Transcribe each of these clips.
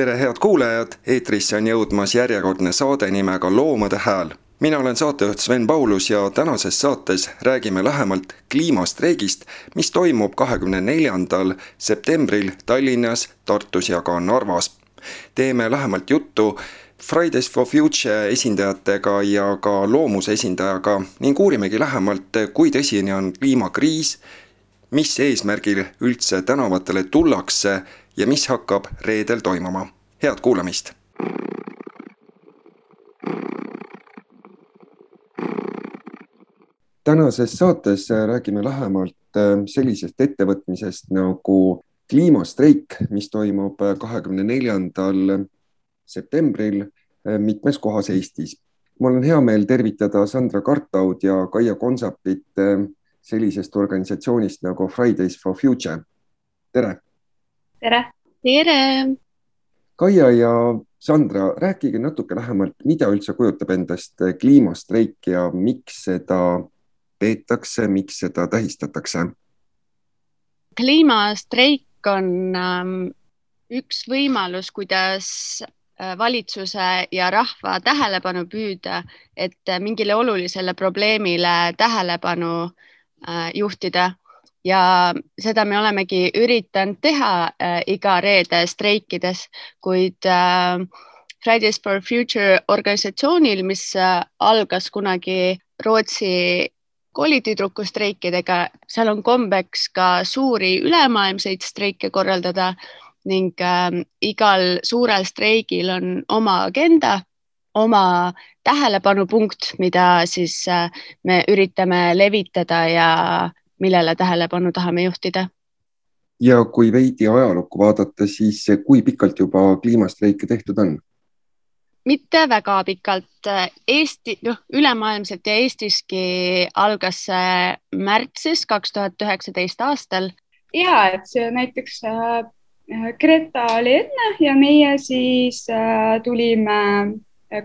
Tere, head kuulajad, eetrisse on jõudmas järjekordne saade nimega Loomade Hääl. mina olen saatejuht Sven Paulus ja tänases saates räägime lähemalt kliimastreigist, mis toimub kahekümne neljandal septembril Tallinnas, Tartus ja ka Narvas. teeme lähemalt juttu Fridays for Future esindajatega ja ka loomuse esindajaga ning uurimegi lähemalt, kui tõsine on kliimakriis, mis eesmärgil üldse tänavatele tullakse ja mis hakkab reedel toimuma. head kuulamist! tänases saates räägime lähemalt äh, sellisest ettevõtmisest nagu kliimastreik, mis toimub äh, kahekümne neljandal septembril äh, mitmes kohas Eestis. mul on hea meel tervitada Sandra Kartaud ja Kaia Konsapit sellisest organisatsioonist nagu Fridays for Future. tere tere! tere! Kaia ja Sandra, rääkige natuke lähemalt, mida üldse kujutab endast kliimastreik ja miks seda peetakse, miks seda tähistatakse? kliimastreik on ähm, üks võimalus, kuidas äh, valitsuse ja rahva tähelepanu püüda, et mingile olulisele probleemile tähelepanu äh, juhtida. Ja seda me olemegi üritanud teha äh, iga reede streikides, kuid äh, Fridays for Future organisatsioonil, mis äh, algas kunagi Rootsi koolitüdrukustreikidega, seal on kombeks ka suuri ülemaailmseid streike korraldada ning äh, igal suurel streigil on oma agenda, oma tähelepanupunkt, mida siis äh, me üritame levitada ja millele tähelepanu tahame juhtida. ja kui veidi ajalukku vaadata, siis kui pikalt juba kliimastreike tehtud on? mitte väga pikalt. Eesti, noh, ülemaailmselt ja Eestiski algas see märtsis kaks tuhat üheksateist aastal. ja et see näiteks äh, Greta oli enne ja meie siis äh, tulime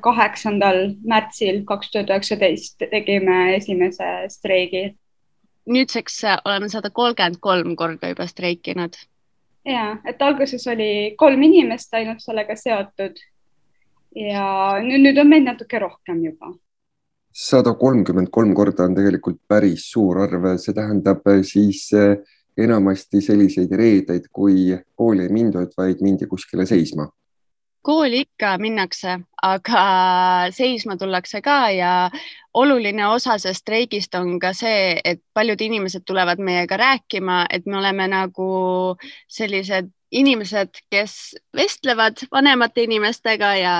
kaheksandal märtsil kaks tuhat üheksateist tegime esimese streigi nüüdseks äh, oleme sada kolmkümmend kolm korda juba streikinud. ja, et alguses oli kolm inimest ainult sellega seotud ja nüüd, nüüd on meid natuke rohkem juba. sada kolmkümmend kolm korda on tegelikult päris suur arv, see tähendab äh, siis äh, enamasti selliseid reedeid, kui kooli ei mindud, vaid mindi kuskile seisma kooli ikka minnakse, aga seisma tullakse ka ja oluline osa sellest streigist on ka see, et paljud inimesed tulevad meiega rääkima, et me oleme nagu sellised inimesed, kes vestlevad vanemate inimestega ja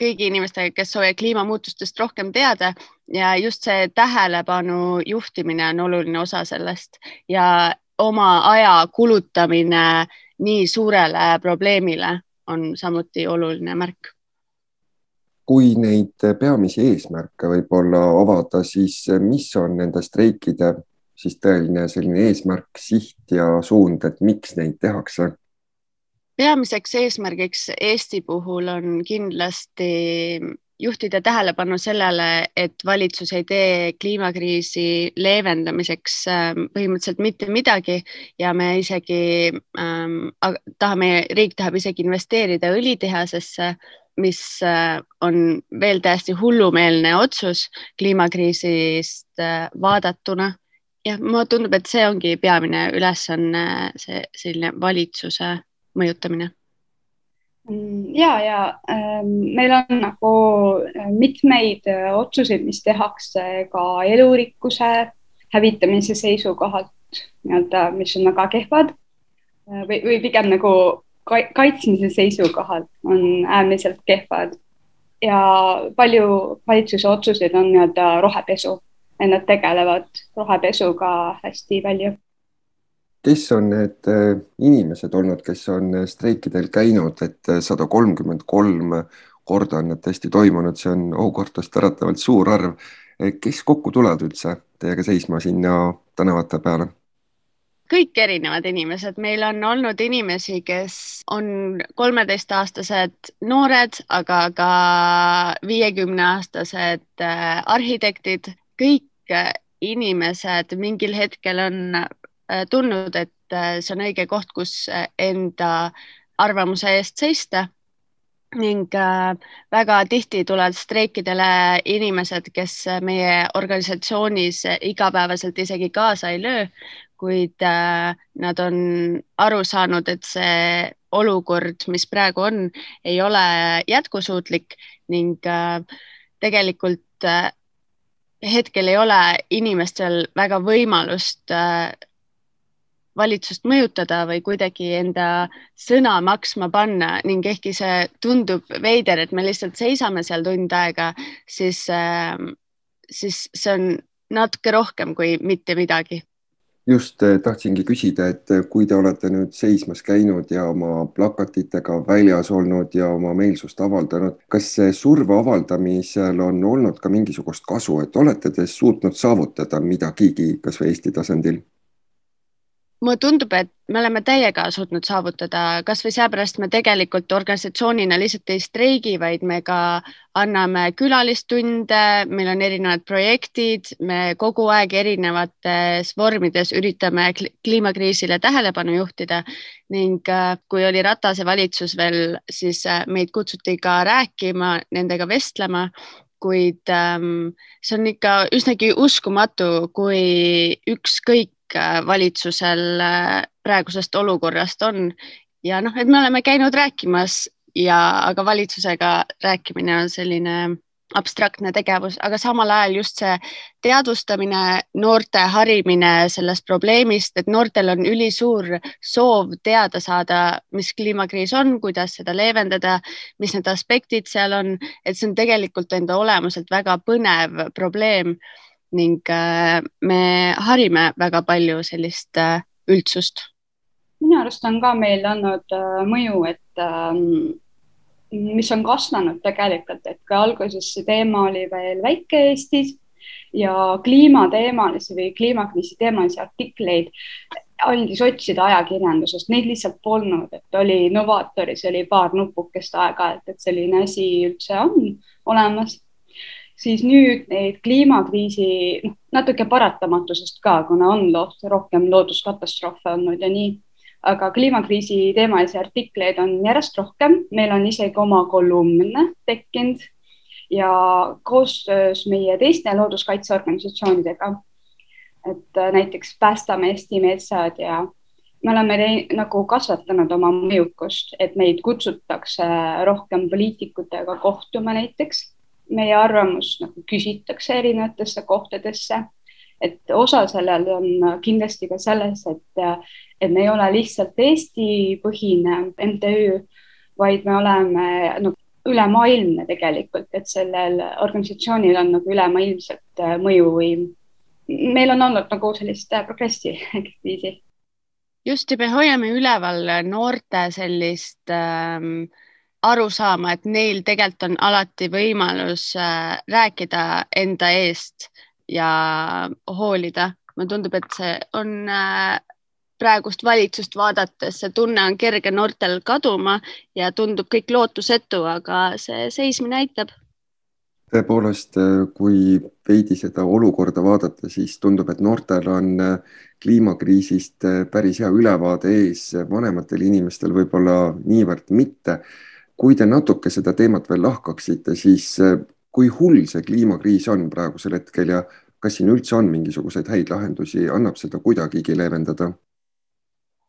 kõigi inimestega, kes soovivad kliimamuutustest rohkem teada. Ja just see tähelepanu juhtimine on oluline osa sellest ja oma aja kulutamine nii suurele probleemile on samuti oluline märk. kui neid peamisi eesmärke võib-olla avada, siis mis on nende streikide siis tõeline selline eesmärk, siht ja suund, et miks neid tehakse? peamiseks eesmärgiks Eesti puhul on kindlasti juhtida tähelepanu sellele, et valitsus ei tee kliimakriisi leevendamiseks ähm, põhimõtteliselt mitte midagi ja me isegi ähm, tahame, riik tahab isegi investeerida õlitehasesse, mis äh, on veel täiesti hullumeelne otsus kliimakriisist äh, vaadatuna. jah, mulle tundub, et see ongi peamine ülesanne, see selline valitsuse mõjutamine ja, ja äh, meil on nagu äh, mitmeid äh, otsuseid, mis tehakse ka elurikkuse hävitamise seisukohalt nii-öelda, mis on väga kehvad. Äh, või, või pigem nagu kaitsmise seisukohalt on äärmiselt kehvad. Ja palju valitsuse otsuseid on nii-öelda rohepesu ja nad tegelevad rohepesuga hästi palju kes on need äh, inimesed olnud, kes on äh, streikidel käinud, et äh, sada kolmkümmend kolm korda on need tõesti toimunud, see on aukartust äratavalt suur arv. kes kokku tulevad üldse teiega seisma sinna tänavate peale? kõik erinevad inimesed, meil on olnud inimesi, kes on kolmeteistaastased noored, aga ka viiekümne aastased arhitektid, kõik inimesed mingil hetkel on tundnud, et äh, see on õige koht, kus äh, enda arvamuse eest seista. Ning väga tihti tulevad streikidele inimesed, kes meie organisatsioonis igapäevaselt isegi kaasa ei löö, kuid nad on aru saanud, et see olukord, mis praegu on, ei ole jätkusuutlik. Ning tegelikult hetkel ei ole inimestel väga võimalust valitsust mõjutada või kuidagi enda sõna maksma panna. Ning ehkki see tundub veider, et me lihtsalt seisame seal tund aega, siis, ähm, siis see on natuke rohkem kui mitte midagi. Just äh, tahtsingi küsida, et äh, kui te olete nüüd seismas käinud ja oma plakatitega väljas olnud ja oma meelsust avaldanud, kas surve avaldamisel on olnud ka mingisugust kasu, et olete te suutnud saavutada midagigi kasvõi Eesti tasandil? Mulle tundub, et me oleme täiega suutnud saavutada, kasvõi seepärast me tegelikult organisatsioonina lihtsalt ei streigi, vaid me ka anname külalistunde, meil on erinevad projektid, me kogu aeg erinevates vormides üritame kliimakriisile tähelepanu juhtida ning äh, kui oli Ratase valitsus veel, siis äh, meid kutsuti ka rääkima, nendega vestlema kuid ähm, see on ikka üsnagi uskumatu, kui ükskõik valitsusel äh, praegusest olukorrast on. Ja noh, et me oleme käinud rääkimas ja, aga valitsusega rääkimine on selline abstraktne tegevus, aga samal ajal just see teadvustamine, noorte harimine sellest probleemist, et noortel on ülisuur soov teada saada, mis kliimakriis on, kuidas seda leevendada, mis need aspektid seal on, et see on tegelikult enda olemuselt väga põnev probleem ning äh, me harime väga palju sellist äh, üldsust. minu arust on ka meil olnud äh, mõju, et ähm, mis on kasvanud tegelikult, et kui alguses see teema oli veel väike Eestis ja kliimateemalisi või kliimakriisi teemalisi artikleid andis otsida ajakirjandusest, neid lihtsalt polnud, et oli Novatoris oli paar nupukest aeg-ajalt, et selline asi üldse on olemas siis nüüd neid kliimakriisi noh, natuke paratamatusest ka, kuna on rohkem looduskatastroofe olnud ja nii. aga kliimakriisi teemalisi artikleid on järjest rohkem, meil on isegi oma kolumne tekkinud ja koostöös meie teiste looduskaitseorganisatsioonidega, et äh, näiteks Päästame Eesti metsad ja me oleme nagu kasvatanud oma mõjukust, et meid kutsutakse rohkem poliitikutega kohtuma näiteks meie arvamust nagu küsitakse erinevatesse kohtadesse. et osa sellel on kindlasti ka selles, et, et me ei ole lihtsalt Eesti-põhine MTÜ, vaid me oleme no, ülemaailmne tegelikult, et sellel organisatsioonil on nagu ülemaailmselt mõju või meil on olnud nagu sellist progressi viisi. just ja me hoiame üleval noorte sellist ähm, aru saama, et neil tegelikult on alati võimalus äh, rääkida enda eest ja hoolida. mulle tundub, et see on äh, praegust valitsust vaadates, see tunne on kerge noortel kaduma ja tundub kõik lootusetu, aga see seismine aitab. tõepoolest, äh, kui veidi seda olukorda vaadata, siis tundub, et noortel on kliimakriisist päris hea ülevaade ees, vanematel inimestel võib-olla niivõrd mitte kui te natuke seda teemat veel lahkaksite, siis äh, kui hull see kliimakriis on praegusel hetkel ja kas siin üldse on mingisuguseid häid lahendusi, annab seda kuidagigi leevendada?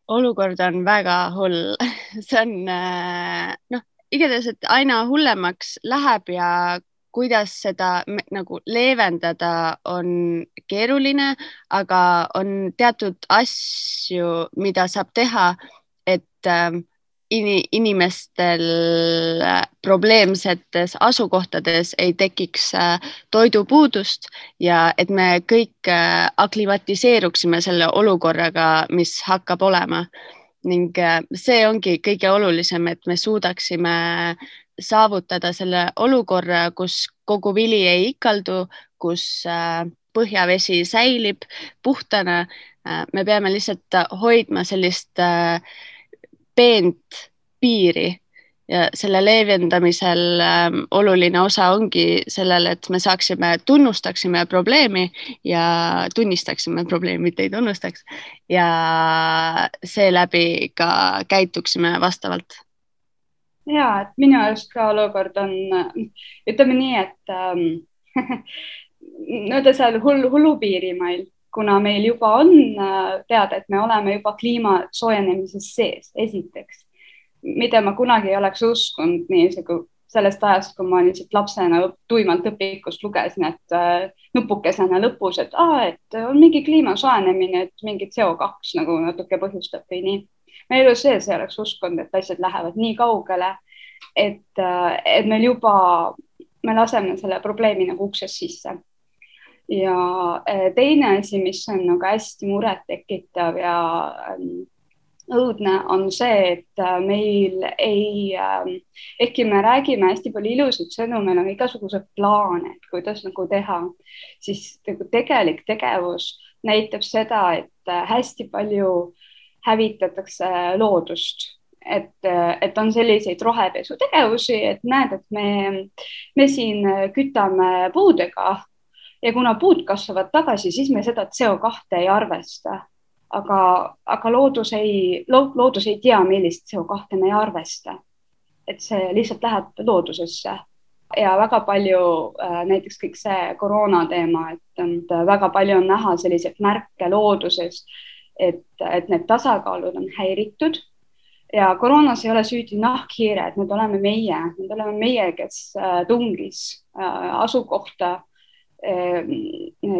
olukord on väga hull, see on äh, noh, igatahes, et aina hullemaks läheb ja kuidas seda nagu leevendada, on keeruline, aga on teatud asju, mida saab teha, et äh, inimestel probleemsetes asukohtades ei tekiks toidupuudust ja et me kõik aklimatiseeruksime selle olukorraga, mis hakkab olema ning see ongi kõige olulisem, et me suudaksime saavutada selle olukorra, kus kogu vili ei ikaldu, kus põhjavesi säilib puhtana. me peame lihtsalt hoidma sellist peent piiri ja selle leevendamisel äh, oluline osa ongi sellel, et me saaksime, tunnustaksime probleemi ja tunnistaksime probleemi, mitte ei tunnustaks. Ja seeläbi ka käituksime vastavalt. ja, et minu arust ka olukord on, ütleme nii, et ähm, nii-öelda seal hull, hullupiirimail kuna meil juba on äh, teada, et me oleme juba kliima soojenemises sees, esiteks, mida ma kunagi ei oleks uskunud niisugune sellest ajast, kui ma lihtsalt lapsena tuimalt õpikust lugesin, et äh, nupukesena lõpus, et aa, et on mingi kliima soojenemine, et mingi CO2 nagu natuke põhjustab või nii. ma elu sees ei oleks uskunud, et asjad lähevad nii kaugele, et, äh, et meil juba, me laseme selle probleemi nagu uksest sisse ja äh, teine asi, mis on nagu hästi murettekitav ja ähm, õudne, on see, et äh, meil ei, ähm, ehkki me räägime hästi palju ilusaid sõnu, meil on igasugused plaane, et kuidas nagu teha, siis nagu tegelik tegevus näitab seda, et äh, hästi palju hävitatakse loodust. Et, et on selliseid rohepesutegevusi, et näed, et me, me siin kütame puudega ja kuna puud kasvavad tagasi, siis me seda CO2 ei arvesta. aga, aga loodus ei lo,, loodus ei tea, millist CO2 me ei arvesta. et see lihtsalt läheb loodusesse ja väga palju äh, näiteks kõik see koroona teema, et väga palju on näha selliseid märke looduses, et, et need tasakaalud on häiritud ja koroonas ei ole süüdi nahkhiired, need oleme meie, need oleme meie, kes äh, tungis äh, asukohta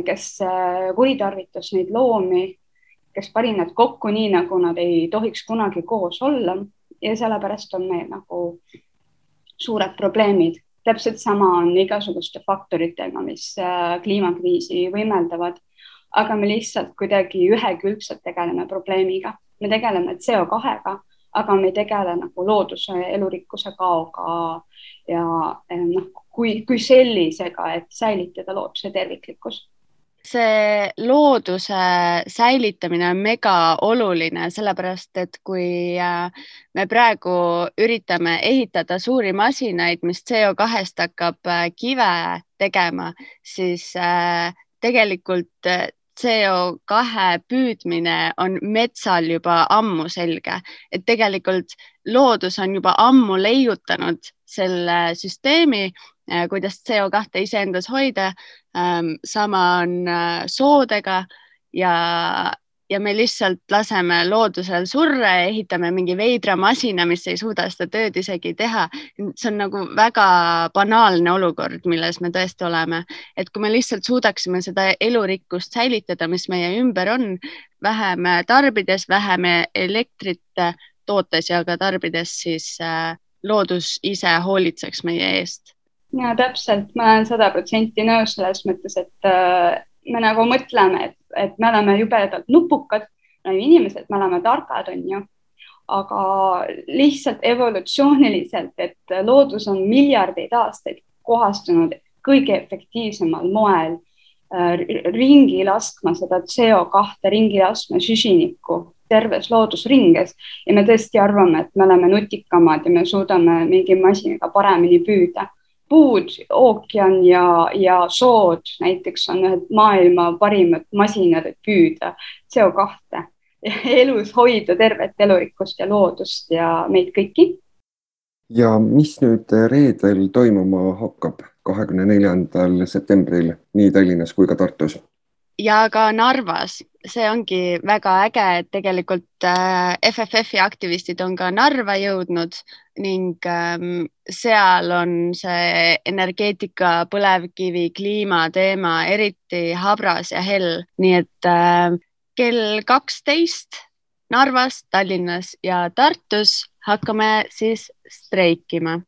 kes äh, kuritarvitas neid loomi, kes pani nad kokku nii, nagu nad ei tohiks kunagi koos olla. Ja sellepärast on meil nagu suured probleemid. täpselt sama on igasuguste faktoritega, mis äh, kliimakriisi võimeldavad, aga me lihtsalt kuidagi ühekülgselt tegeleme probleemiga, me tegeleme CO2-ga, aga me ei tegele nagu looduse elurikkuse kaoga ja noh, kui, kui sellisega, et säilitada looduse terviklikkus. See looduse säilitamine on mega oluline, sellepärast et kui äh, me praegu üritame ehitada suuri masinaid, mis CO2-st hakkab äh, kive tegema, siis äh, tegelikult CO2 püüdmine on metsal juba ammu selge, et tegelikult loodus on juba ammu leiutanud selle süsteemi, äh, kuidas CO2 iseendas hoida. Ähm, sama on äh, soodega ja ja me lihtsalt laseme loodusel surra ja ehitame mingi veidra masina, mis ei suuda seda tööd isegi teha. see on nagu väga banaalne olukord, milles me tõesti oleme, et kui me lihtsalt suudaksime seda elurikkust säilitada, mis meie ümber on, vähem tarbides, vähem elektrit tootes ja ka tarbides, siis äh, loodus ise hoolitseks meie eest ja täpselt, ma olen sada protsenti nõus selles mõttes, et äh, me nagu mõtleme, et, et me oleme jubedalt nupukad, me oleme inimesed, me oleme targad, on ju. aga lihtsalt evolutsiooniliselt, et loodus on miljardeid aastaid kohastunud kõige efektiivsemal moel äh, ringi laskma seda CO2, ringi laskma süsinikku terves loodusringes. Ja me tõesti arvame, et me oleme nutikamad ja me suudame mingi masinaga paremini püüda puud, ookean ja, ja sood näiteks on ühed maailma parimad masinad, et püüda CO2 elus hoida tervet elurikkust ja loodust ja meid kõiki. ja mis nüüd reedel toimuma hakkab, kahekümne neljandal septembril nii Tallinnas kui ka Tartus? ja ka Narvas, see ongi väga äge, et tegelikult äh, FFF-i aktivistid on ka Narva jõudnud ning ähm, seal on see energeetika, põlevkivi, kliima teema eriti habras ja hell, nii et äh, kell kaksteist Narvas, Tallinnas ja Tartus hakkame siis streikima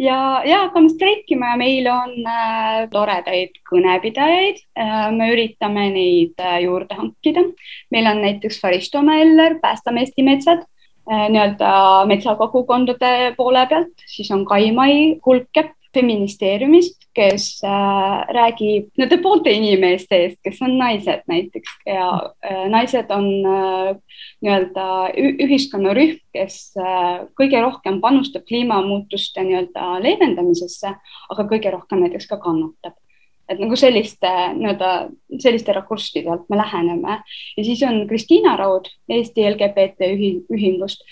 ja, ja hakkame streikima ja meil on äh, toredaid kõnepidajaid äh,. me üritame neid äh, juurde hankida. meil on näiteks Faristo Meller, Päästame Eesti metsad nii-öelda metsakogukondade poole pealt, siis on Kai-Mai Kulkep feministeeriumist, kes äh, räägib nende poolte inimeste eest, kes on naised näiteks ja äh, naised on äh, nii-öelda ühiskonnarühm, kes äh, kõige rohkem panustab kliimamuutuste nii-öelda leevendamisesse, aga kõige rohkem näiteks ka kannatab. Et nagu selliste nii-öelda selliste rakursside alt me läheneme ja siis on Kristiina Raud Eesti LGBT ühingust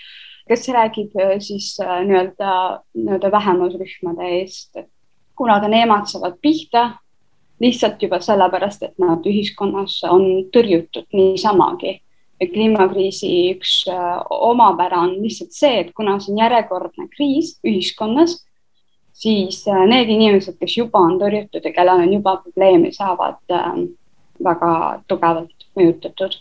kes räägib äh, siis äh, nii-öelda, nii-öelda vähemusrühmade eest, et kuna ka nemad saavad pihta lihtsalt juba sellepärast, et nad ühiskonnas on tõrjutud niisamagi. kliimakriisi üks äh, omapära on lihtsalt see, et kuna see on järjekordne kriis ühiskonnas, siis need inimesed, kes juba on tõrjutud ja kellel on juba probleeme, saavad väga tugevalt mõjutatud.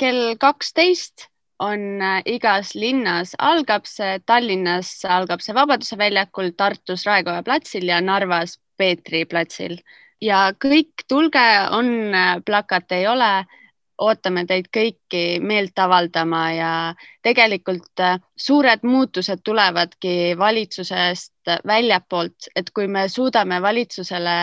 kell kaksteist on äh, igas linnas, algab see Tallinnas, algab see Vabaduse väljakul, Tartus Raekoja platsil ja Narvas Peetri platsil ja kõik tulge, on äh, plakat, ei ole ootame teid kõiki meelt avaldama ja tegelikult äh, suured muutused tulevadki valitsusest väljapoolt, et kui me suudame valitsusele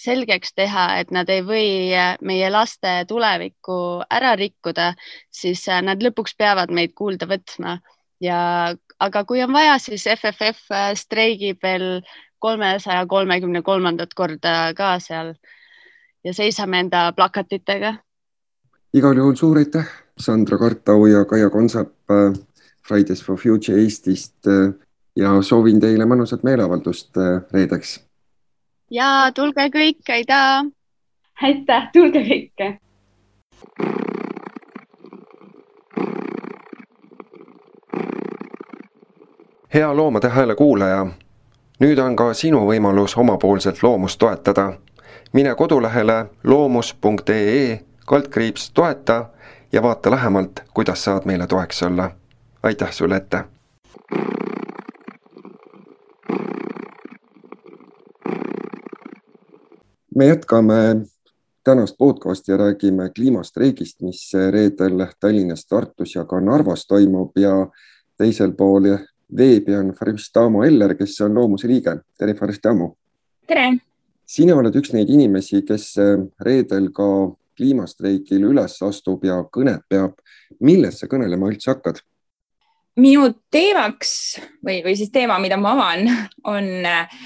selgeks teha, et nad ei või äh, meie laste tulevikku ära rikkuda, siis äh, nad lõpuks peavad meid kuulda võtma. Ja aga kui on vaja, siis FFF streigib veel kolmesaja kolmekümne kolmandat korda ka seal ja seisame enda plakatitega igal juhul suur aitäh, Sandra Kartau ja Kaia Konsap äh, Fridays for Future Eestist äh, ja soovin teile mõnusat meeleavaldust äh, reedeks. ja tulge kõik, aitäh. aitäh, tulge kõike. hea Loomade Hääle kuulaja, nüüd on ka sinu võimalus omapoolselt loomust toetada. mine kodulehele loomus.ee kaldkriips toeta ja vaata lähemalt, kuidas saad meile toeks olla. aitäh sulle ette! me jätkame tänast podcasti ja räägime kliimastreigist, mis reedel Tallinnas, Tartus ja ka Narvas toimub ja teisel pool veebi on Faristamo Eller, kes on Loomuse liige. tere, Faristamo! tere! sina oled üks neid inimesi, kes reedel ka kliimastreikil üles astub ja kõnet peab. millest sa kõnelema üldse hakkad? minu teemaks või, või siis teema, mida ma avan, on äh,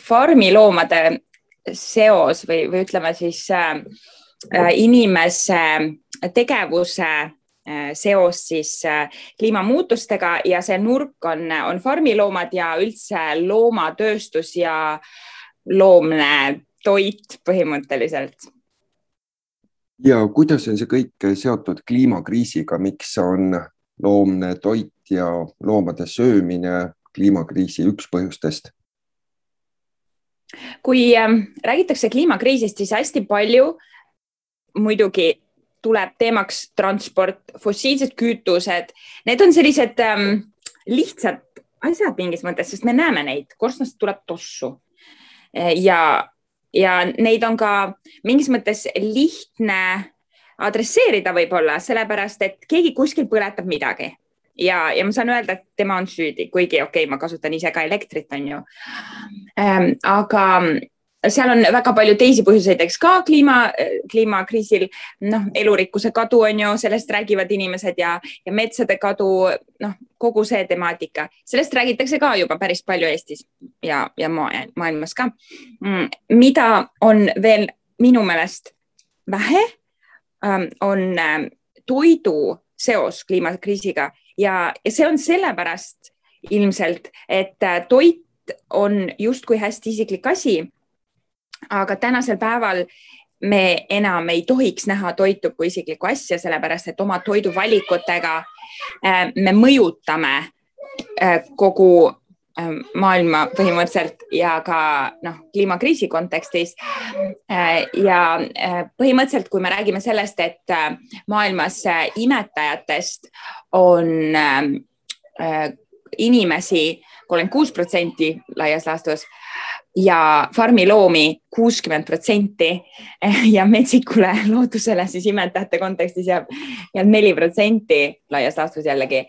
farmiloomade seos või, või ütleme siis äh, äh inimese tegevuse äh, seos siis äh, kliimamuutustega ja see nurk on, on farmiloomad ja üldse loomatööstus ja loomne toit põhimõtteliselt ja kuidas on see kõik seotud kliimakriisiga, miks on loomne toit ja loomade söömine kliimakriisi üks põhjustest? kui äh, räägitakse kliimakriisist, siis hästi palju muidugi tuleb teemaks transport, fossiilsed kütused, need on sellised ähm, lihtsad asjad mingis mõttes, sest me näeme neid, korstnast tuleb tossu. Ja ja neid on ka mingis mõttes lihtne adresseerida võib-olla sellepärast, et keegi kuskil põletab midagi ja, ja ma saan öelda, et tema on süüdi, kuigi okei okay,, ma kasutan ise ka elektrit, on ju ähm,. aga seal on väga palju teisi põhjuseid, eks ka kliima, kliimakriisil, noh, elurikkuse kadu on ju, sellest räägivad inimesed ja, ja metsade kadu, noh, kogu see temaatika, sellest räägitakse ka juba päris palju Eestis ja, ja maailmas ka. Mm, mida on veel minu meelest vähe, ähm, on ähm, toidu seos kliimakriisiga ja, ja see on sellepärast ilmselt, et äh, toit on justkui hästi isiklik asi aga tänasel päeval me enam ei tohiks näha toitu kui isiklikku asja, sellepärast et oma toiduvalikutega äh, me mõjutame äh, kogu äh, maailma põhimõtteliselt ja ka noh, kliimakriisi kontekstis. ja põhimõtteliselt, kui me räägime sellest, et maailmas imetajatest on inimesi kolmkümmend kuus protsenti laias laastus ja farmiloomi kuuskümmend protsenti ja metsikule loodusele siis imetajate kontekstis jääb, jääb neli protsenti laias laastus jällegi,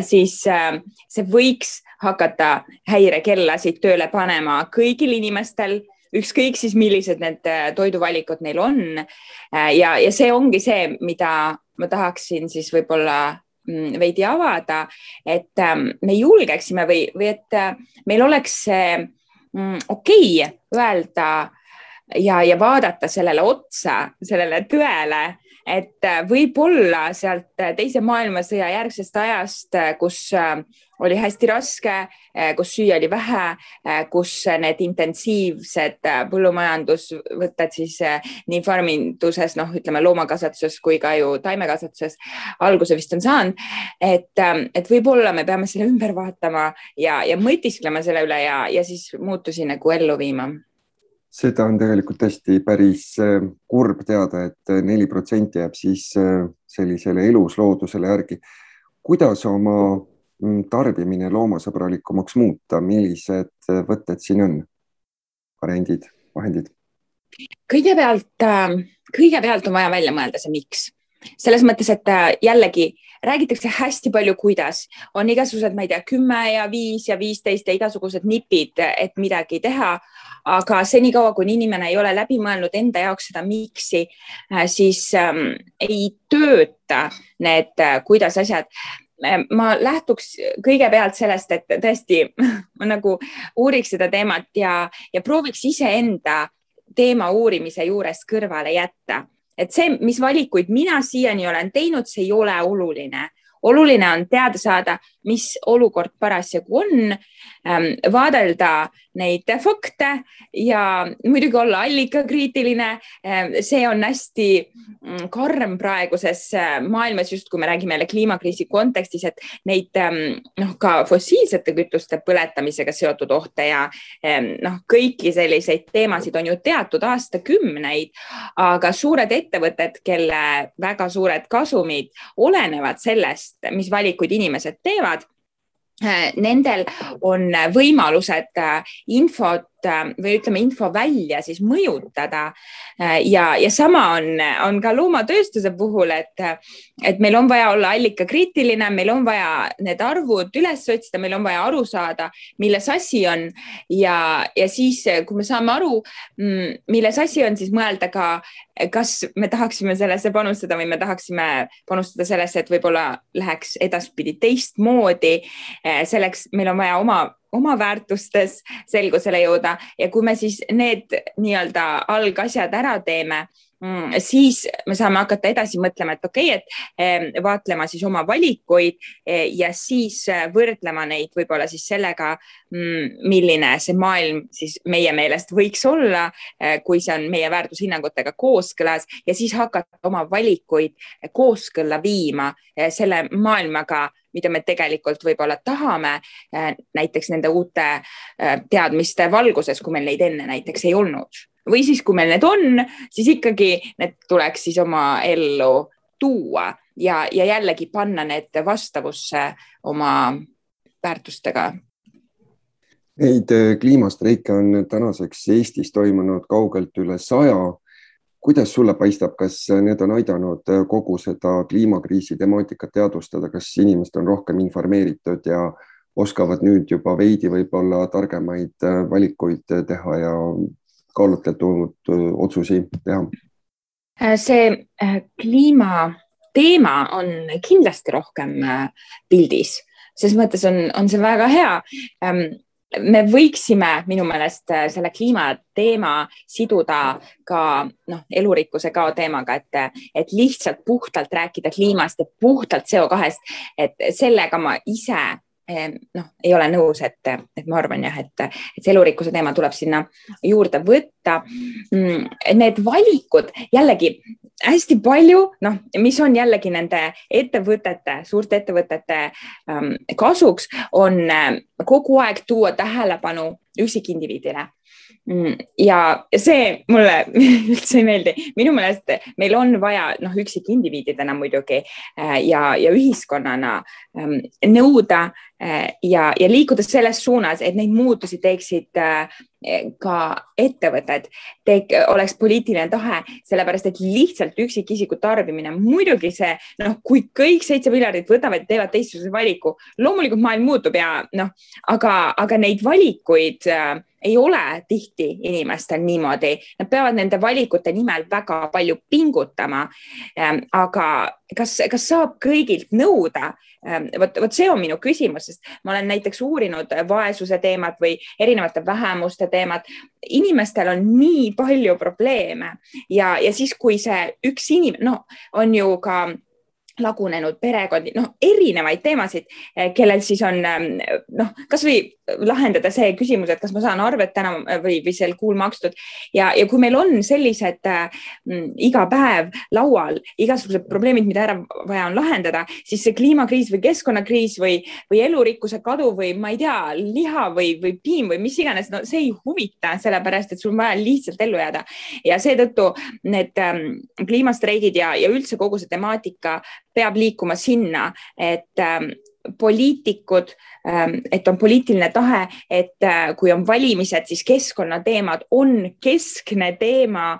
siis see võiks hakata häirekellasid tööle panema kõigil inimestel ükskõik siis, millised need toiduvalikud neil on. ja, ja see ongi see, mida ma tahaksin siis võib-olla mm, veidi avada, et ähm, me julgeksime või, või et äh, meil oleks see okei okay öelda ja, ja vaadata sellele otsa, sellele tõele, et äh, võib-olla sealt Teise maailmasõja järgsest ajast, kus äh, oli hästi raske, kus süüa oli vähe, kus need intensiivsed põllumajandusvõtted siis nii farminduses, noh, ütleme loomakasvatuses kui ka ju taimekasvatuses alguse vist on saanud. et, et võib-olla me peame selle ümber vaatama ja, ja mõtisklema selle üle ja, ja siis muutusi nagu ellu viima seda on tegelikult tõesti päris kurb teada et, et neli protsenti jääb siis sellisele elusloodusele järgi. kuidas oma Mm, tarbimine loomasõbralikumaks muuta, millised äh, võtted siin on? variandid, vahendid? kõigepealt, äh, kõigepealt on vaja välja mõelda see, miks selles mõttes, et äh, jällegi räägitakse hästi palju, kuidas on igasugused, ma ei tea, kümme ja viis ja viisteist ja igasugused nipid, et midagi teha. Aga senikaua, kuni inimene ei ole läbi mõelnud enda jaoks seda miks'i, siis ähm, ei tööta need, kuidas asjad ma lähtuks kõigepealt sellest, et tõesti ma nagu uuriks seda teemat ja, ja prooviks iseenda teema uurimise juurest kõrvale jätta. et see, mis valikuid mina siiani olen teinud, see ei ole oluline oluline on teada saada, mis olukord parasjagu on, ähm, vaadelda neid fakte ja muidugi olla allikakriitiline. Ähm, see on hästi mm, karm praeguses äh, maailmas, just kui me räägime jälle kliimakriisi kontekstis, et neid ähm, noh, ka fossiilsete kütuste põletamisega seotud ohte ja noh, kõiki selliseid teemasid on ju teatud aastakümneid, aga suured ettevõtted, kelle väga suured kasumid olenevad sellest, mis valikuid inimesed teevad Äh, nendel on võimalused äh, infot või ütleme, info välja siis mõjutada. ja, ja sama on, on ka loomatööstuse puhul, et, et meil on vaja olla allikakriitiline, meil on vaja need arvud üles otsida, meil on vaja aru saada, milles asi on ja, ja siis, kui me saame aru, mm, milles asi on, siis mõelda ka, kas me tahaksime sellesse panustada või me tahaksime panustada sellesse, et võib-olla läheks edaspidi teistmoodi Eh, selleks meil on vaja oma, oma väärtustes selgusele jõuda. Ja kui me siis need nii-öelda algasjad ära teeme siis me saame hakata edasi mõtlema, et okei okay,, et vaatlema siis oma valikuid eh, ja siis eh, võrdlema neid võib-olla siis sellega, mm, milline see maailm siis meie meelest võiks olla, eh, kui see on meie väärtushinnangutega kooskõlas ja siis hakata oma valikuid kooskõlla viima selle maailmaga, mida me tegelikult võib-olla tahame, näiteks nende uute teadmiste valguses, kui meil neid enne näiteks ei olnud või siis, kui meil need on, siis ikkagi need tuleks siis oma ellu tuua ja, ja jällegi panna need vastavusse oma väärtustega. Neid äh, kliimastreike on tänaseks Eestis toimunud kaugelt üle saja. kuidas sulle paistab, kas need on aidanud äh, kogu seda kliimakriisi temaatikat teadvustada, kas inimesed on rohkem informeeritud ja oskavad nüüd juba veidi võib-olla targemaid äh, valikuid teha ja kaalutletud otsusi teha? Äh, see äh, kliimateema on kindlasti rohkem äh, pildis, ses mõttes on, on see väga hea ähm, me võiksime minu meelest selle kliimateema siduda ka noh, elurikkuse kao teemaga, et, et lihtsalt puhtalt rääkida kliimast ja puhtalt CO2-st, et sellega ma ise noh, ei ole nõus, et, et ma arvan jah, et, et see elurikkuse teema tuleb sinna juurde võtta. Mm, need valikud jällegi hästi palju, noh, mis on jällegi nende ettevõtete, suurte ettevõtete ähm, kasuks, on äh, kogu aeg tuua tähelepanu üksikindiviidile ja see mulle üldse ei meeldi, minu meelest meil on vaja noh, üksikindiviididena muidugi äh, ja, ja ühiskonnana ähm, nõuda äh, ja, ja liikuda selles suunas, et neid muutusi teeksid äh, ka ettevõtted, oleks poliitiline tahe, sellepärast et lihtsalt üksikisiku tarbimine, muidugi see noh, kui kõik seitse miljardit võtavad teevad teistsuguse valiku, loomulikult maailm muutub ja noh, aga, aga neid valikuid äh, ei ole tihti inimestel niimoodi, nad peavad nende valikute nimel väga palju pingutama. Ähm, aga kas, kas saab kõigilt nõuda? Ähm, vot, vot see on minu küsimus, sest ma olen näiteks uurinud vaesuse teemat või erinevate vähemuste teemat. inimestel on nii palju probleeme ja, ja siis, kui see üks inimene, noh, on ju ka lagunenud perekondi, noh, erinevaid teemasid, eh, kellel siis on ehm, noh, kasvõi lahendada see küsimus, et kas ma saan arvet täna või, või sel kuul makstud. Ja, ja kui meil on sellised äh, iga päev laual igasugused probleemid, mida ära vaja on lahendada, siis see kliimakriis või keskkonnakriis või, või elurikkuse kadu või ma ei tea, liha või, või piim või mis iganes, no see ei huvita, sellepärast et sul on vaja lihtsalt ellu jääda. Ja seetõttu need ähm, kliimastreigid ja, ja üldse kogu see temaatika peab liikuma sinna, et ähm, poliitikud, ähm, et on poliitiline tahe, et äh, kui on valimised, siis keskkonnateemad on keskne teema.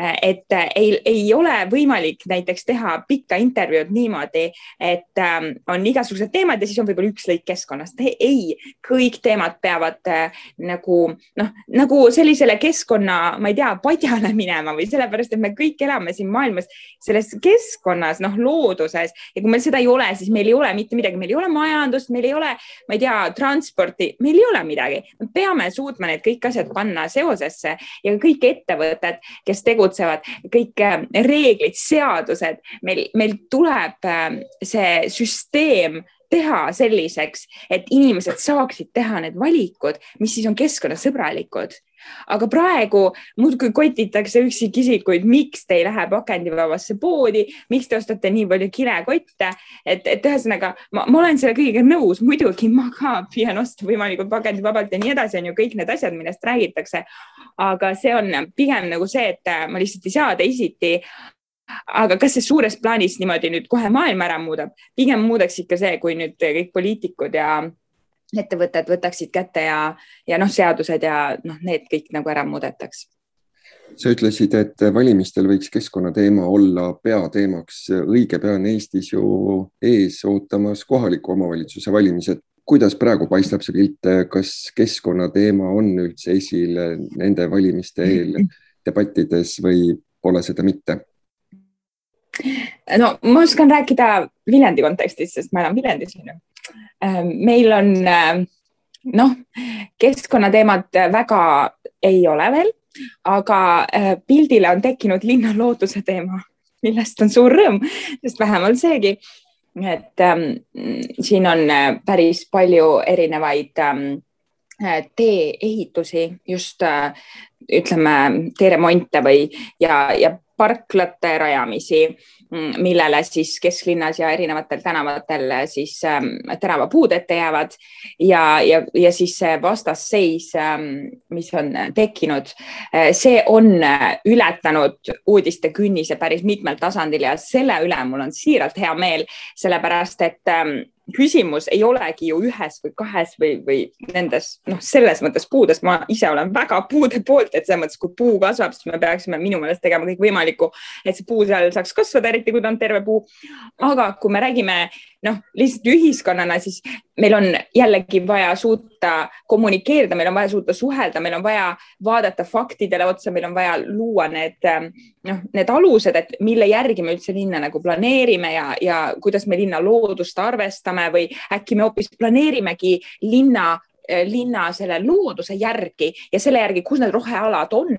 Äh, et äh, ei, ei ole võimalik näiteks teha pikka intervjuud niimoodi, et ähm, on igasugused teemad ja siis on võib-olla üks lõik keskkonnast. ei, kõik teemad peavad nagu noh, nagu sellisele keskkonna, ma ei tea, padjale minema või sellepärast, et me kõik elame siin maailmas selles keskkonnas, noh, looduses ja kui meil seda ei ole, siis meil ei ole mitte midagi, meil ei ole ole majandust, meil ei ole, ma ei tea, transporti, meil ei ole midagi. me peame suutma need kõik asjad panna seosesse ja kõik ettevõtted, kes tegutsevad, kõik äh, reeglid, seadused, meil, meil tuleb äh, see süsteem teha selliseks, et inimesed saaksid teha need valikud, mis siis on keskkonnasõbralikud. Aga praegu muudkui kotitakse üksikisikuid, miks te ei lähe pakendivabasse poodi, miks te ostate nii palju kilekotte, et, et ühesõnaga ma, ma olen selle kõigega nõus, muidugi ma ka püüan osta võimalikult pakendivabalt ja nii edasi, on ju kõik need asjad, millest räägitakse. aga see on pigem nagu see, et ma lihtsalt ei saa teisiti aga kas see suures plaanis niimoodi nüüd kohe maailma ära muudab? pigem muudaks ikka see, kui nüüd kõik poliitikud ja ettevõtted võtaksid kätte ja, ja noh, seadused ja noh, need kõik nagu ära muudetaks. sa ütlesid, et valimistel võiks keskkonnateema olla peateemaks. õige pea on Eestis ju ees ootamas kohaliku omavalitsuse valimised. kuidas praegu paistab see pilt, kas keskkonnateema on üldse esil nende valimiste eel debattides või pole seda mitte? No ma oskan rääkida Viljandi kontekstis, sest ma elan Viljandis onju Ähm, meil on ähm, noh, keskkonnateemad väga ei ole veel, aga äh, pildile on tekkinud linna looduse teema, millest on suur rõõm, sest vähemalt seegi, et ähm, siin on äh, päris palju erinevaid ähm, äh, tee-ehitusi, just äh, ütleme teeremonte või ja, ja parklate rajamisi Mm, millele siis kesklinnas ja erinevatel tänavatel siis ähm, tänavapuud ette jäävad. Ja, ja, ja siis see vastasseis ähm,, mis on tekkinud, äh, see on ületanud uudiste künnise päris mitmel tasandil ja selle üle mul on siiralt hea meel, sellepärast et ähm, küsimus ei olegi ju ühes või kahes või, või nendes, noh, selles mõttes puudes, ma ise olen väga puude poolt, et selles mõttes, kui puu kasvab, siis me peaksime minu meelest tegema kõik võimalikku, et see puu seal saaks kasvada, eriti kui ta on terve puu. aga kui me räägime noh, lihtsalt ühiskonnana, siis meil on jällegi vaja suuta kommunikeerida, meil on vaja suuta suhelda, meil on vaja vaadata faktidele otsa, meil on vaja luua need noh, need alused, et mille järgi me üldse linna nagu planeerime ja, ja kuidas me linna loodust arvestame või äkki me hoopis planeerimegi linna linna selle looduse järgi ja selle järgi, kus need rohealad on,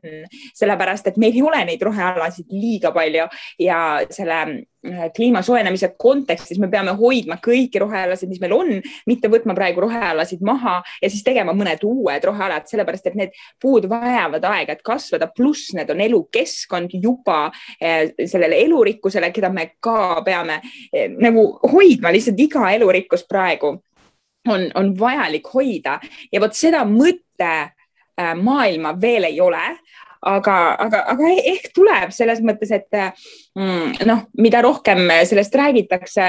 sellepärast et meil ei ole neid rohealasid liiga palju ja selle eh, kliima soojenemise kontekstis me peame hoidma kõiki rohealasid, mis meil on, mitte võtma praegu rohealasid maha ja siis tegema mõned uued rohealad, sellepärast et need puud vajavad aega, et kasvada, pluss need on elukeskkond juba eh, sellele elurikkusele, keda me ka peame nagu hoidma, lihtsalt iga elurikkus praegu on, on vajalik hoida. Ja vot seda mõtte äh, veel ei ole. Aga, aga, aga ehk tuleb selles mõttes, et mm, noh, mida rohkem sellest räägitakse,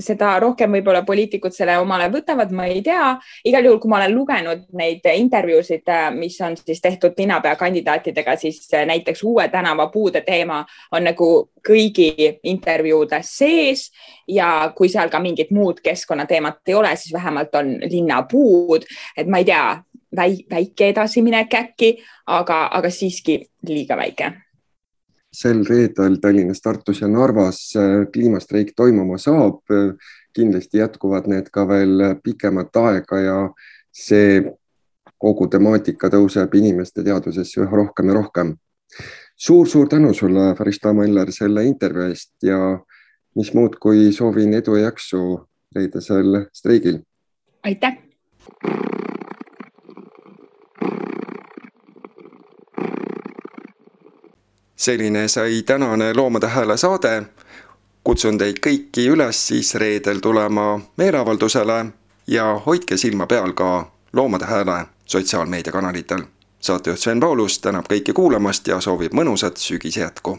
seda rohkem võib-olla poliitikud selle omale võtavad, ma ei tea. igal juhul, kui ma olen lugenud neid intervjuusid, mis on siis tehtud linnapea kandidaatidega, siis näiteks Uue tänava puude teema on nagu kõigi intervjuudes sees ja kui seal ka mingit muud keskkonnateemat ei ole, siis vähemalt on linnapuud, et ma ei tea, väike edasiminek äkki, aga, aga siiski liiga väike sel reedel Tallinnas, Tartus ja Narvas äh, kliimastreik toimuma saab. kindlasti jätkuvad need ka veel pikemat aega ja see kogu temaatika tõuseb inimeste teadvusesse üha rohkem ja rohkem suur,. suur-suur tänu sulle, Farista Miller, selle intervjuu eest ja mis muud, kui soovin edu ja jaksu reedesel streigil. aitäh selline sai tänane Loomade Hääle saade. kutsun teid kõiki üles siis reedel tulema meeleavaldusele ja hoidke silma peal ka Loomade Hääle sotsiaalmeediakanalitel. saatejuht Sven Paulus tänab kõiki kuulamast ja soovib mõnusat sügise jätku